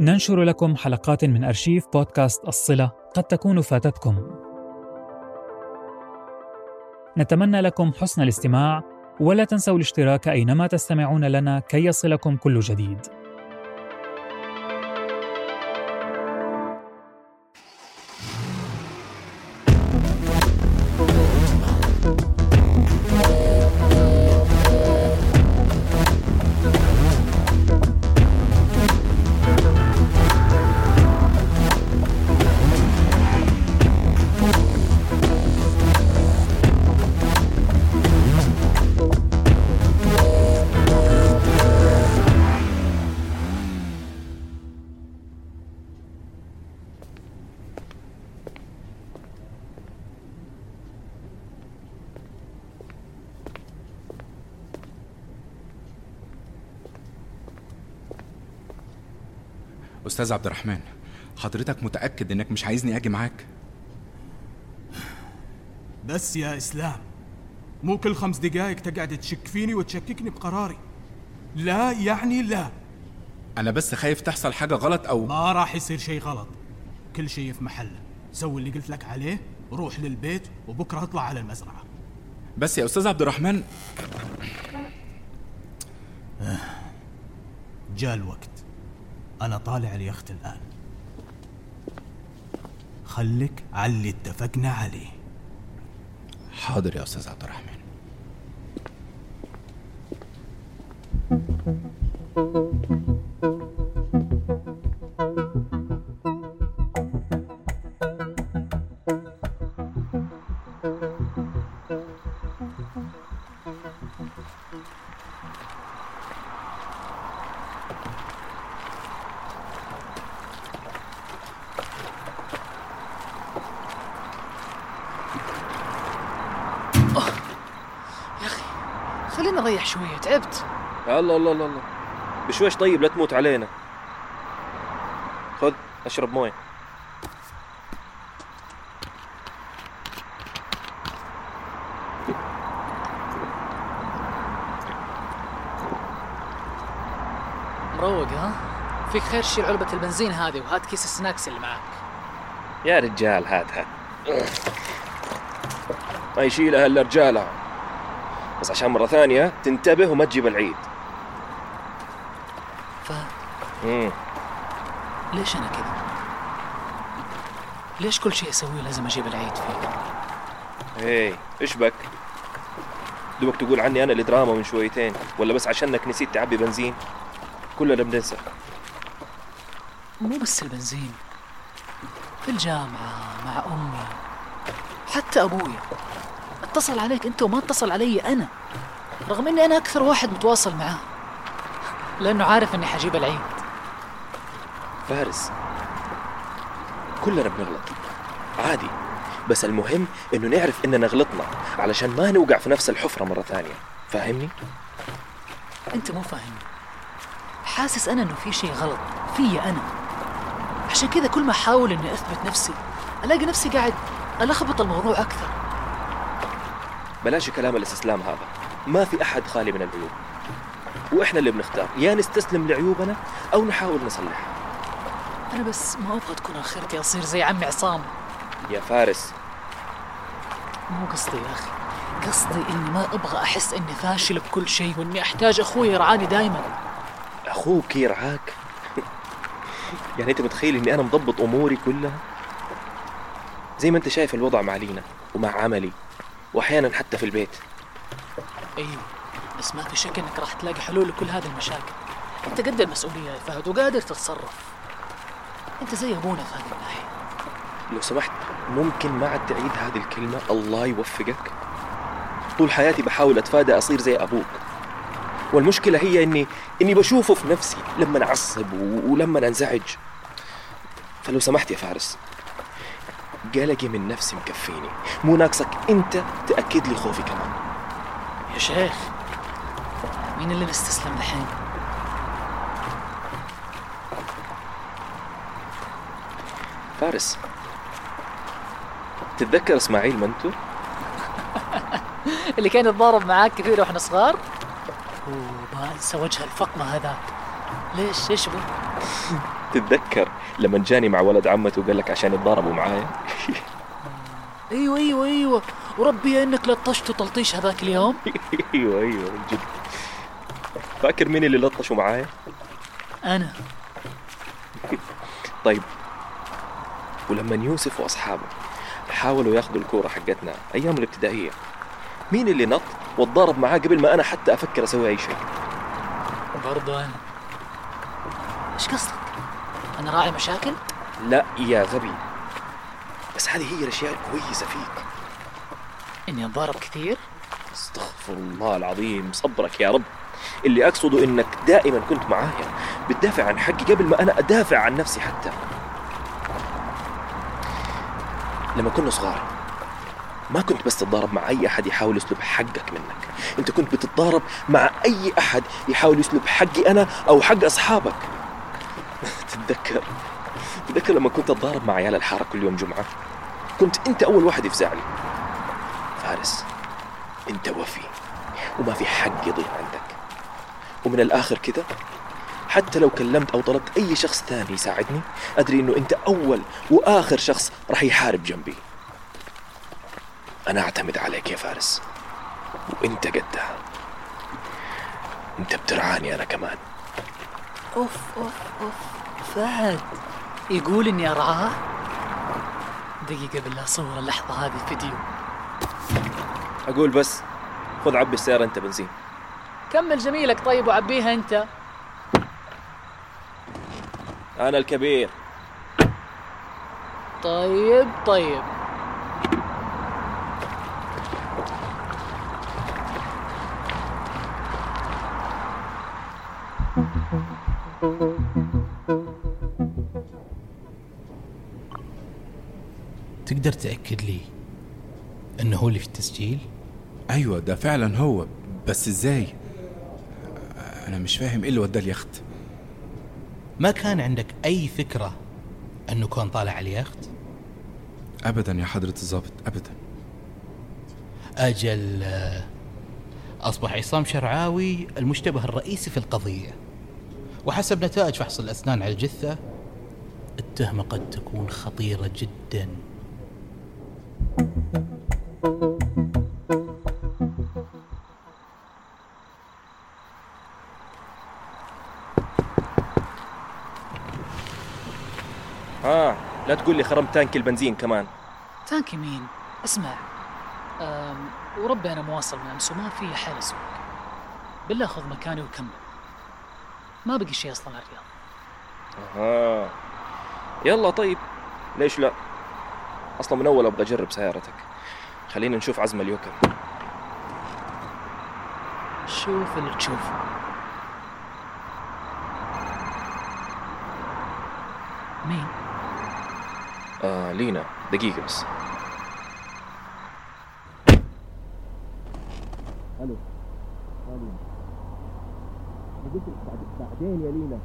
ننشر لكم حلقات من أرشيف بودكاست الصلة قد تكون فاتتكم. نتمنى لكم حسن الاستماع ولا تنسوا الاشتراك أينما تستمعون لنا كي يصلكم كل جديد. أستاذ عبد الرحمن حضرتك متأكد إنك مش عايزني أجي معاك؟ بس يا إسلام مو كل خمس دقايق تقعد تشك فيني وتشككني بقراري. لا يعني لا. أنا بس خايف تحصل حاجة غلط أو ما راح يصير شيء غلط. كل شيء في محله. سوي اللي قلت لك عليه روح للبيت وبكرة اطلع على المزرعة. بس يا أستاذ عبد الرحمن. جاء الوقت. أنا طالع اليخت الآن. خليك على اللي اتفقنا عليه. حاضر يا أستاذ عبد الرحمن. يا الله الله الله الله. بشويش طيب لا تموت علينا. خذ اشرب موية. مروق ها؟ فيك خير شيل علبة البنزين هذه وهات كيس السناكس اللي معك يا رجال هاتها ما يشيلها الا رجالها بس عشان مرة ثانية تنتبه وما تجيب العيد فهد مم. ليش أنا كذا؟ ليش كل شيء أسويه لازم أجيب العيد فيه؟ إيه إيش بك؟ دوبك تقول عني أنا اللي دراما من شويتين ولا بس عشانك نسيت تعبي بنزين؟ كلنا بننسى. مو بس البنزين في الجامعة مع أمي حتى ابويا اتصل عليك أنت وما اتصل علي أنا رغم إني أنا أكثر واحد متواصل معاه لأنه عارف إني حجيب العيد. فارس. كلنا بنغلط. عادي. بس المهم إنه نعرف إننا غلطنا علشان ما نوقع في نفس الحفرة مرة ثانية. فاهمني؟ أنت مو فاهمني حاسس أنا إنه في شيء غلط. فيا أنا. عشان كذا كل ما أحاول إني أثبت نفسي ألاقي نفسي قاعد ألخبط الموضوع أكثر. بلاش كلام الاستسلام هذا. ما في أحد خالي من العيوب. وإحنا اللي بنختار. يا نستسلم لعيوبنا أو نحاول نصلحها. أنا بس ما أبغى تكون آخرتي أصير زي عمي عصام. يا فارس. مو قصدي يا أخي. قصدي إني ما أبغى أحس إني فاشل بكل شيء وإني أحتاج أخوي يرعاني دائما أخوك يرعاك؟ يعني أنت متخيل إني أنا مضبط أموري كلها؟ زي ما أنت شايف الوضع مع لينا ومع عملي واحيانا حتى في البيت. أيوه بس ما في شك إنك راح تلاقي حلول لكل هذه المشاكل. أنت قد المسؤولية يا فهد وقادر تتصرف. أنت زي أبونا في هذه الناحيه لو سمحت ممكن ما عاد تعيد هذه الكلمة الله يوفقك؟ طول حياتي بحاول أتفادى أصير زي أبوك. والمشكلة هي إني إني بشوفه في نفسي لما أعصب و- ولما أنزعج. فلو سمحت يا فارس قلقي من نفسي مكفيني. مو ناقصك أنت تأكد لي خوفي كمان. يا شيخ مين اللي مستسلم الحين؟ فارس. تتذكر إسماعيل منتو؟ اللي كان يتضارب معاك كثير وإحنا صغار. وما انسى وجه الفقمه هذاك ليش إيش به تتذكر لما جاني مع ولد عمته وقال لك عشان يتضاربوا معايا؟ أيوه أيوه أيوه. وربي إنك لطشته تلطيش هذاك اليوم. أيوه أيوه من جد. فاكر مين اللي لطشوا معايا؟ أنا. طيب ولما يوسف وأصحابه حاولوا ياخذوا الكورة حقتنا أيام الابتدائية. مين اللي نط واتضارب معاه قبل ما أنا حتى أفكر أسوي أي شيء؟ برضو أنا. إيش قصدك؟ أنا راعي مشاكل؟ لا يا غبي. بس هذه هي الأشياء الكويسة فيك. إني انضارب كثير؟ استغفر الله العظيم صبرك يا رب. اللي أقصده إنك دائما كنت معايا بتدافع عن حقي قبل ما أنا أدافع عن نفسي حتى. لما كنا صغار ما كنت بس تتضارب مع أي أحد يحاول يسلب حقك منك. أنت كنت بتتضارب مع أي أحد يحاول يسلب حقي أنا أو حق أصحابك. تتذكر؟ تتذكر لما كنت أتضارب مع عيال الحارة كل يوم جمعة؟ كنت أنت أول واحد يفزع لي فارس أنت وفي وما في حق يضيع عندك. ومن الآخر كذا حتى لو كلمت أو طلبت أي شخص ثاني يساعدني أدري إنه أنت أول وآخر شخص راح يحارب جنبي. أنا أعتمد عليك يا فارس. وأنت قدها. أنت بترعاني أنا كمان. أوف أوف أوف. فهد يقول إني أرعاه؟ دقيقة بالله صور اللحظة هذه فيديو. أقول بس خذ عبي السيارة أنت بنزين. كمل جميلك طيب وعبيها أنت. أنا الكبير. طيب طيب. تقدر تأكد لي أنه هو اللي في التسجيل؟ أيوه ده فعلا هو. بس إزاي؟ أنا مش فاهم إيه اللي وداه اليخت. ما كان عندك أي فكرة أنه كان طالع على اليخت؟ ابدا يا حضرة الضابط ابدا. أجل آه، أصبح عصام شرعاوي المشتبه الرئيسي في القضية. وحسب نتائج فحص الأسنان على الجثة التهمة قد تكون خطيرة جدا ها لا تقول لي خرمت تانك البنزين كمان. تانك يمين. اسمع. أم وربي أنا مواصل مع أمس وما في حال أسوق. بالله خذ مكاني وكمل. ما بقي شيء أصلا على الرياض. أها. يلا طيب. ليش لا؟ أصلا من أول أبغى أجرب سيارتك. خلينا نشوف عزم اليوكم شوف اللي تشوفه مين؟ لينا. دقيقة بس. ألو. قلت بعدين يا لينا.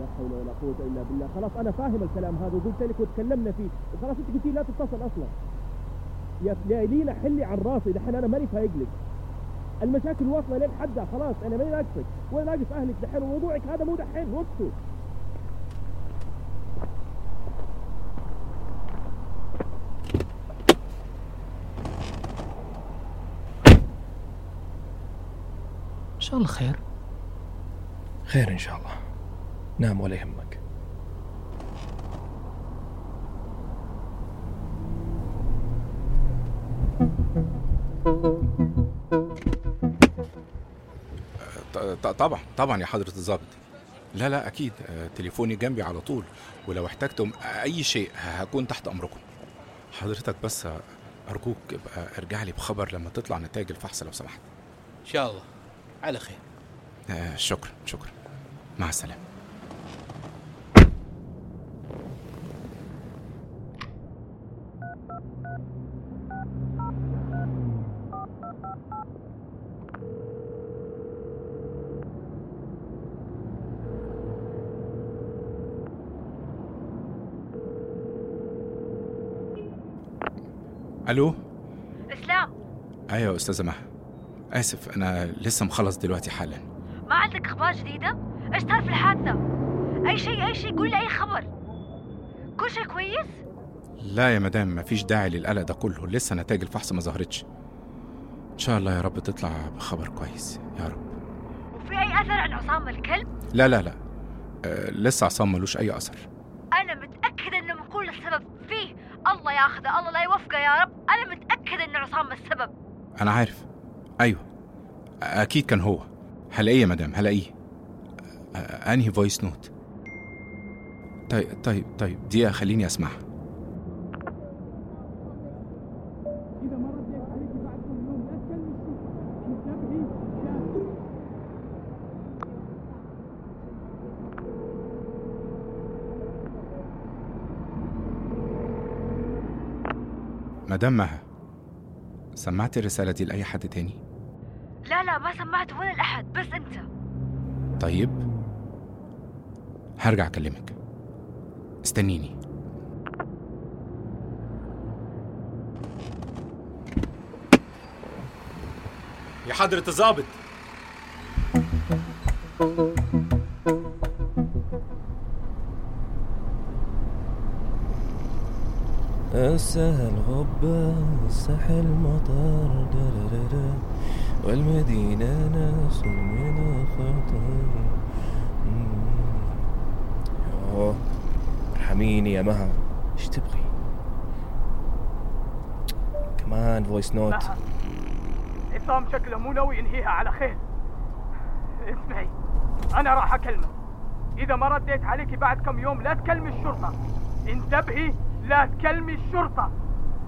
لا حول ولا قوة إلا بالله. خلاص أنا فاهم الكلام هذا وقلت لك وتكلمنا فيه. وخلاص أنت قلتي لا تتصل أصلا. يا لينا حلي عن راسي. دحين أنا ماني فايق لك. المشاكل واصلة لين حدها. خلاص أنا ماني ناقصك ولا ناقص أهلك دحين. وموضوعك هذا مو دحين. وقته. الله خير. خير إن شاء الله. نام ولا يهمك. ط- ط- طبعا طبعا يا حضرة الضابط. لا لا أكيد. آه، تليفوني جنبي على طول. ولو احتجتم أي شيء هكون تحت أمركم. حضرتك بس أرجوك ابقى ارجع لي بخبر لما تطلع نتائج الفحص لو سمحت. إن شاء الله. على خير. آه، شكرا شكرا. مع السلامة. ألو؟ اسلام أيوه أستاذة مها. اسف أنا لسه مخلص دلوقتي حالا. ما عندك أخبار جديدة؟ إيش صار في الحادثة؟ أي شيء أي شيء قول لي أي خبر. كل شيء كويس؟ لا يا مدام مفيش داعي للقلق ده كله. لسه نتائج الفحص ما ظهرتش. إن شاء الله يا رب تطلع بخبر كويس يا رب. وفي أي أثر عن عصام الكلب؟ لا لا لا. أه لسه عصام ملوش أي أثر. أنا متأكدة إنه مكون السبب. فيه. الله ياخذه الله لا يوفقه يا رب. أنا متأكدة إن عصام السبب. أنا عارف. أيوه. أكيد كان هو. هلاقيه يا مدام؟ هلاقيه أنهي voice note طيب طيب طيب دقيقة خليني أسمعها. مدام مها سمعتي الرسالة دي لأي حد تاني؟ لا لا ما سمعت ولا لاحد بس أنت. طيب. هرجع أكلمك. استنيني. يا حضرة الظابط السهل غبة الساحل مطر درررر والمدينة ناس من خطر ارحميني يا مها. إيش تبغي؟ كمان فويس نوت عصام شكله مو ناوي ينهيها على خير. اسمعي أنا راح أكلمه. إذا ما رديت عليكي بعد كم يوم لا تكلمي الشرطة. انتبهي لا تكلمي الشرطة.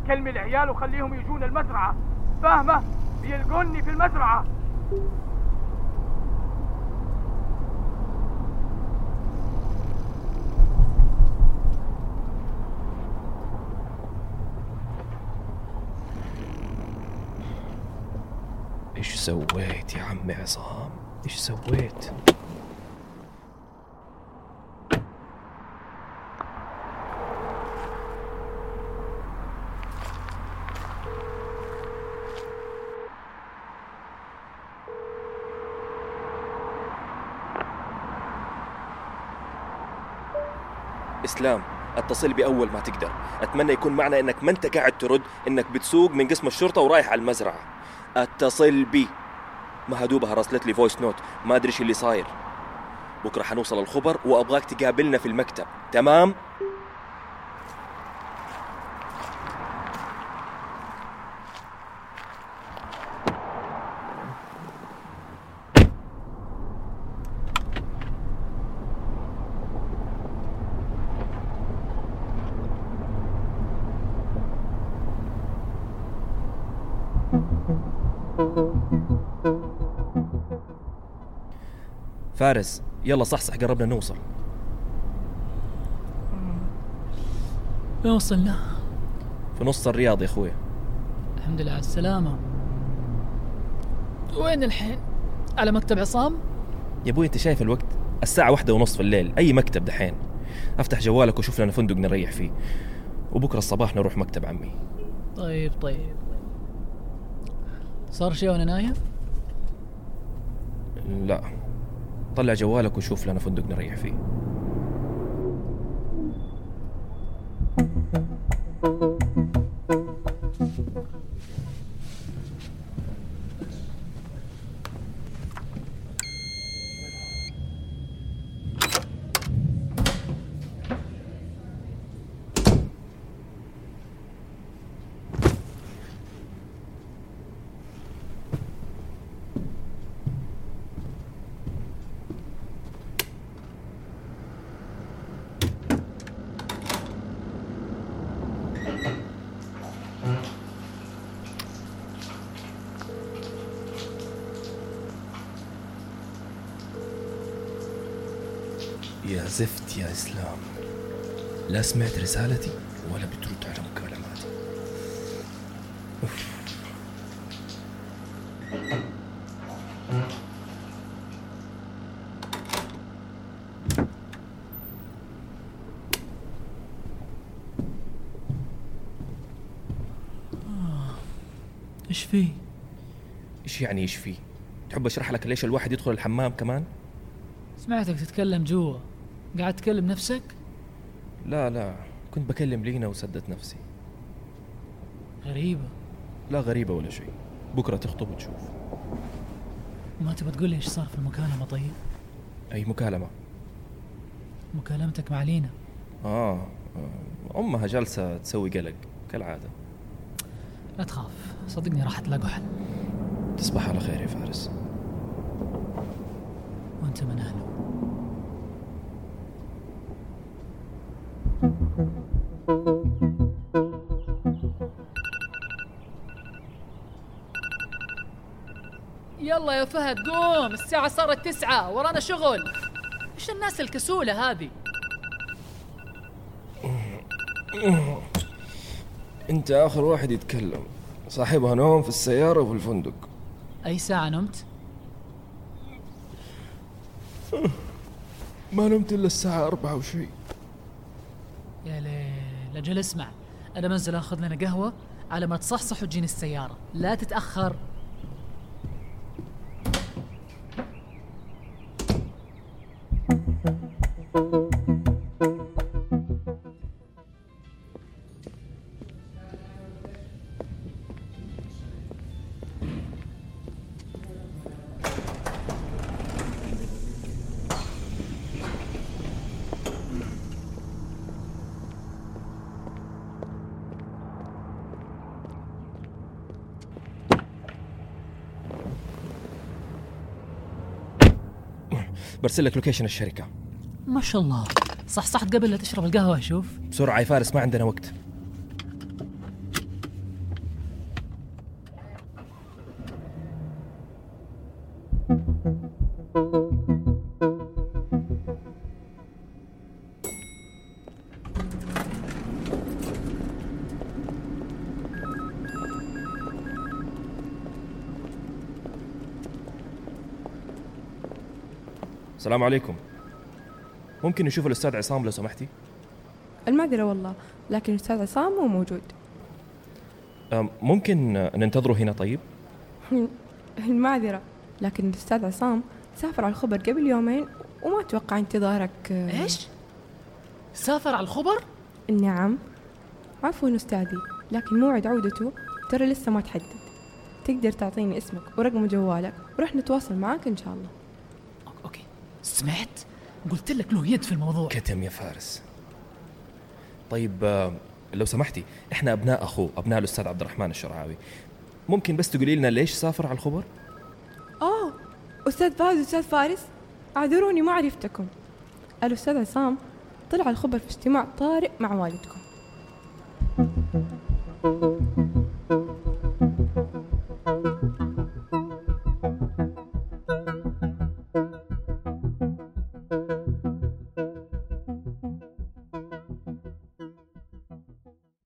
كلمي العيال وخليهم يجون المزرعة. فاهمة؟ بيلقوني في المزرعة. إيش سويت يا عمي عصام؟ إيش سويت؟ اسلام اتصل بي اول ما تقدر. أتمنى يكون معنى إنك ما أنت قاعد ترد إنك بتسوق من قسم الشرطة ورايح على المزرعة. اتصل بي ما هدوبها راسلت لي voice note ما أدري إيش اللي صاير. بكرة حنوصل الخبر وأبغاك تقابلنا في المكتب. تمام؟ فارس يلا صحصح قربنا نوصل. وين وصلنا؟ في نص الرياض يا أخوي. الحمد لله على السلامة. وين الحين؟ على مكتب عصام؟ يا أبوي أنت شايف الوقت؟ الساعة واحدة ونص في الليل أي مكتب دحين؟ أفتح جوالك وشوف لنا فندق نريح فيه. وبكرة الصباح نروح مكتب عمي. طيب طيب. صار شيء وأنا نايم؟ لا. طلع جوالك وشوف لنا فندق نريح فيه. يا زفت يا إسلام لا سمعت رسالتي ولا بترد على مكالماتي أوف. إيش فيه؟ إيش يعني إيش فيه؟ تحب أشرح لك ليش الواحد يدخل الحمام كمان؟ سمعتك تتكلم جوا قاعد تكلم نفسك؟ لا لا. كنت بكلم لينا وسدت نفسي. غريبة. لا غريبة ولا شيء. بكرة تخطب وتشوف. ما تبى تقول لي إيش صار في المكالمة طيب؟ أي مكالمة؟ مكالمتك مع لينا. آه آه، أمها جالسة تسوي قلق كالعادة. لا تخاف. صدقني راح تلاقوا حل. تصبح على خير يا فارس. وأنت من أهله. يلا يا فهد قوم الساعة صارت تسعة ورانا شغل. إيش الناس الكسولة هذه؟ أنت آخر واحد يتكلم. صاحبها نوم في السيارة وفي الفندق. أي ساعة نمت؟ ما نمت إلا الساعة أربعة وشيء يا ليل أجل اسمع. أنا منزل آخذ لنا قهوة على ما تصحصح وتجيني السيارة. لا تتأخر. برسل لك لوكيشن الشركة. ما شاء الله. صحصحت قبل لا تشرب القهوة شوف بسرعة يا فارس ما عندنا وقت. السلام عليكم. ممكن نشوف الأستاذ عصام لو سمحتي؟ المعذرة والله لكن الأستاذ عصام مو موجود. ممكن ننتظره هنا طيب؟ المعذرة لكن الأستاذ عصام سافر على الخبر قبل يومين وما أتوقع انتظارك. إيش؟ سافر على الخبر؟ نعم. عفوا أستاذي لكن موعد عودته ترى لسه ما تحدد. تقدر تعطيني اسمك ورقم جوالك ورح نتواصل معاك إن شاء الله. سمعت؟ قلت لك له يد في الموضوع. كتم يا فارس. طيب آه، لو سمحتي إحنا أبناء اخوه أبناء الأستاذ عبد الرحمن الشرعاوي. ممكن بس تقولي لنا ليش سافر على الخبر؟ آه أستاذ فهد وأستاذ فارس أعذروني ما عرفتكم. الأستاذ عصام طلع الخبر في اجتماع طارئ مع والدكم.